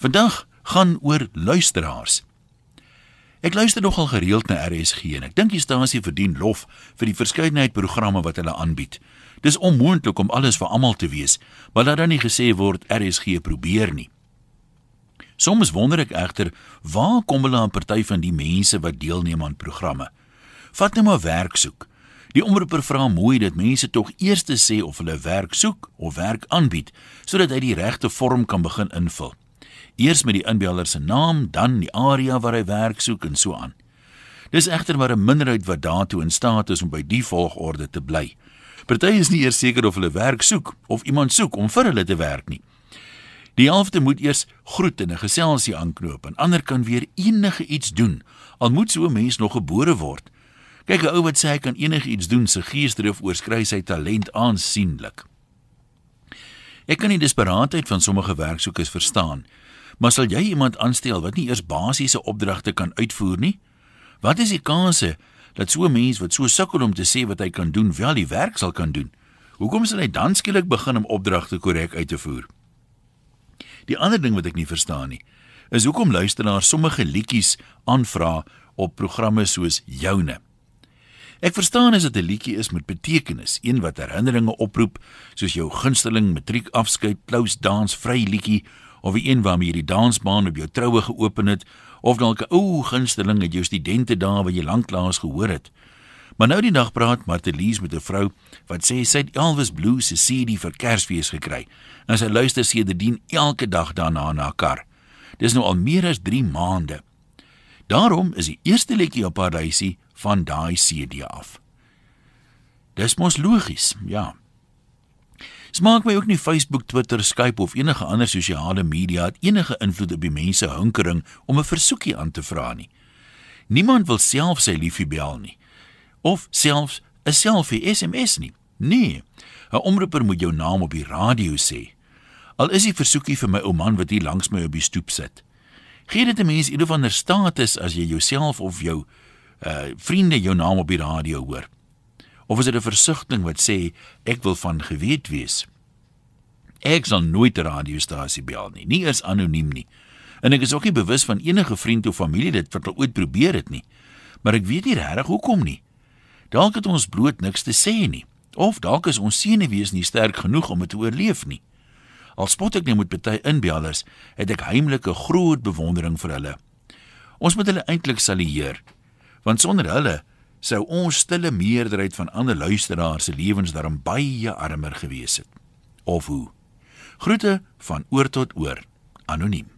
Vandag gaan oor luisteraars. Ek luister nogal gereeld na RSG en ek dink die stasie verdien lof vir die verskeidenheid programme wat hulle aanbied. Dis onmoontlik om alles vir almal te wees, maar laat dan nie gesê word RSG probeer nie. Soms wonder ek egter, waar kom hulle aan party van die mense wat deelneem aan programme? Vat net maar werk soek. Die omroeper vra mooi dat mense tog eers te sê of hulle werk soek of werk aanbied, sodat hy die regte vorm kan begin invul. Eers met die inbeller se naam, dan die area waar hy werk soek en so aan. Dis egter maar 'n minderheid wat daartoe in staat is om by die volgorde te bly. Party is nie eers seker of hulle werk soek of iemand soek om vir hulle te werk nie. Die helfte moet eers groet en 'n geselsie aanknoop en ander kan weer enige iets doen. Al moet so 'n mens nog gebore word. Kyk 'n ou wat sê hy kan enige iets doen, se geesdrif oorskry sy talent aansienlik. Ek kan die desperaatheid van sommige werksoekers verstaan, maar sal jy iemand aanstel wat nie eers basiese opdragte kan uitvoer nie? Wat is die kanse dat so 'n mens wat so sukkel om te sê wat hy kan doen, wel die werk sal kan doen? Hoekom sal hy dan skielik begin om opdragte korrek uit te voer? Die ander ding wat ek nie verstaan nie, is hoekom luisteraars sommige liedjies aanvra op programme soos joune. Ek verstaan as dit 'n liedjie is met betekenis, een wat herinneringe oproep, soos jou gunsteling matriekafskeid klous dans vry liedjie of een waarmee jy die dansbaan op jou troue geopen het of dalk 'n ou gunsteling uit jou studente dae wat jy lanklaas gehoor het. Maar nou die dag praat Martelies met 'n vrou wat sê sy het Elvis Blue se CD vir Kersfees gekry. En sy luister sedertdien elke dag daarna na haar kar. Dis nou al meer as 3 maande. Daarom is die eerste liedjie op haar reisie van daai CD af. Dis mos logies, ja. Smaak my ook nie Facebook, Twitter, Skype of enige ander sosiale media het enige invloed op die mense hinkering om 'n versoekie aan te vra nie. Niemand wil self sy liefie bel nie of selfs 'n selfie SMS nie. Nee. 'n Omroeper moet jou naam op die radio sê. Al is die versoekie vir my ou man wat hier langs my op die stoep sit. Gee dit 'n mens ieder van 'n status as jy jouself of jou uh vriende jou naam op die radio hoor. Of is dit 'n versigtiging wat sê ek wil van geweet wees? Ek sal nooit 'n radiostasie bel nie, nie eens anoniem nie. En ek is ook nie bewus van enige vriend of familie dit wat ooit probeer het nie. Maar ek weet nie regtig hoekom nie. Dalk het ons bloot niks te sê nie, of dalk is ons senuwees nie sterk genoeg om dit te oorleef nie. Al spot ek net met baie inbellers, het ek heimlike groot bewondering vir hulle. Ons moet hulle eintlik salueer, want sonder hulle sou ons stille meerderheid van ander luisteraars se lewens daarom baie armer gewees het. Of hoe? Groete van oor tot oor, anoniem.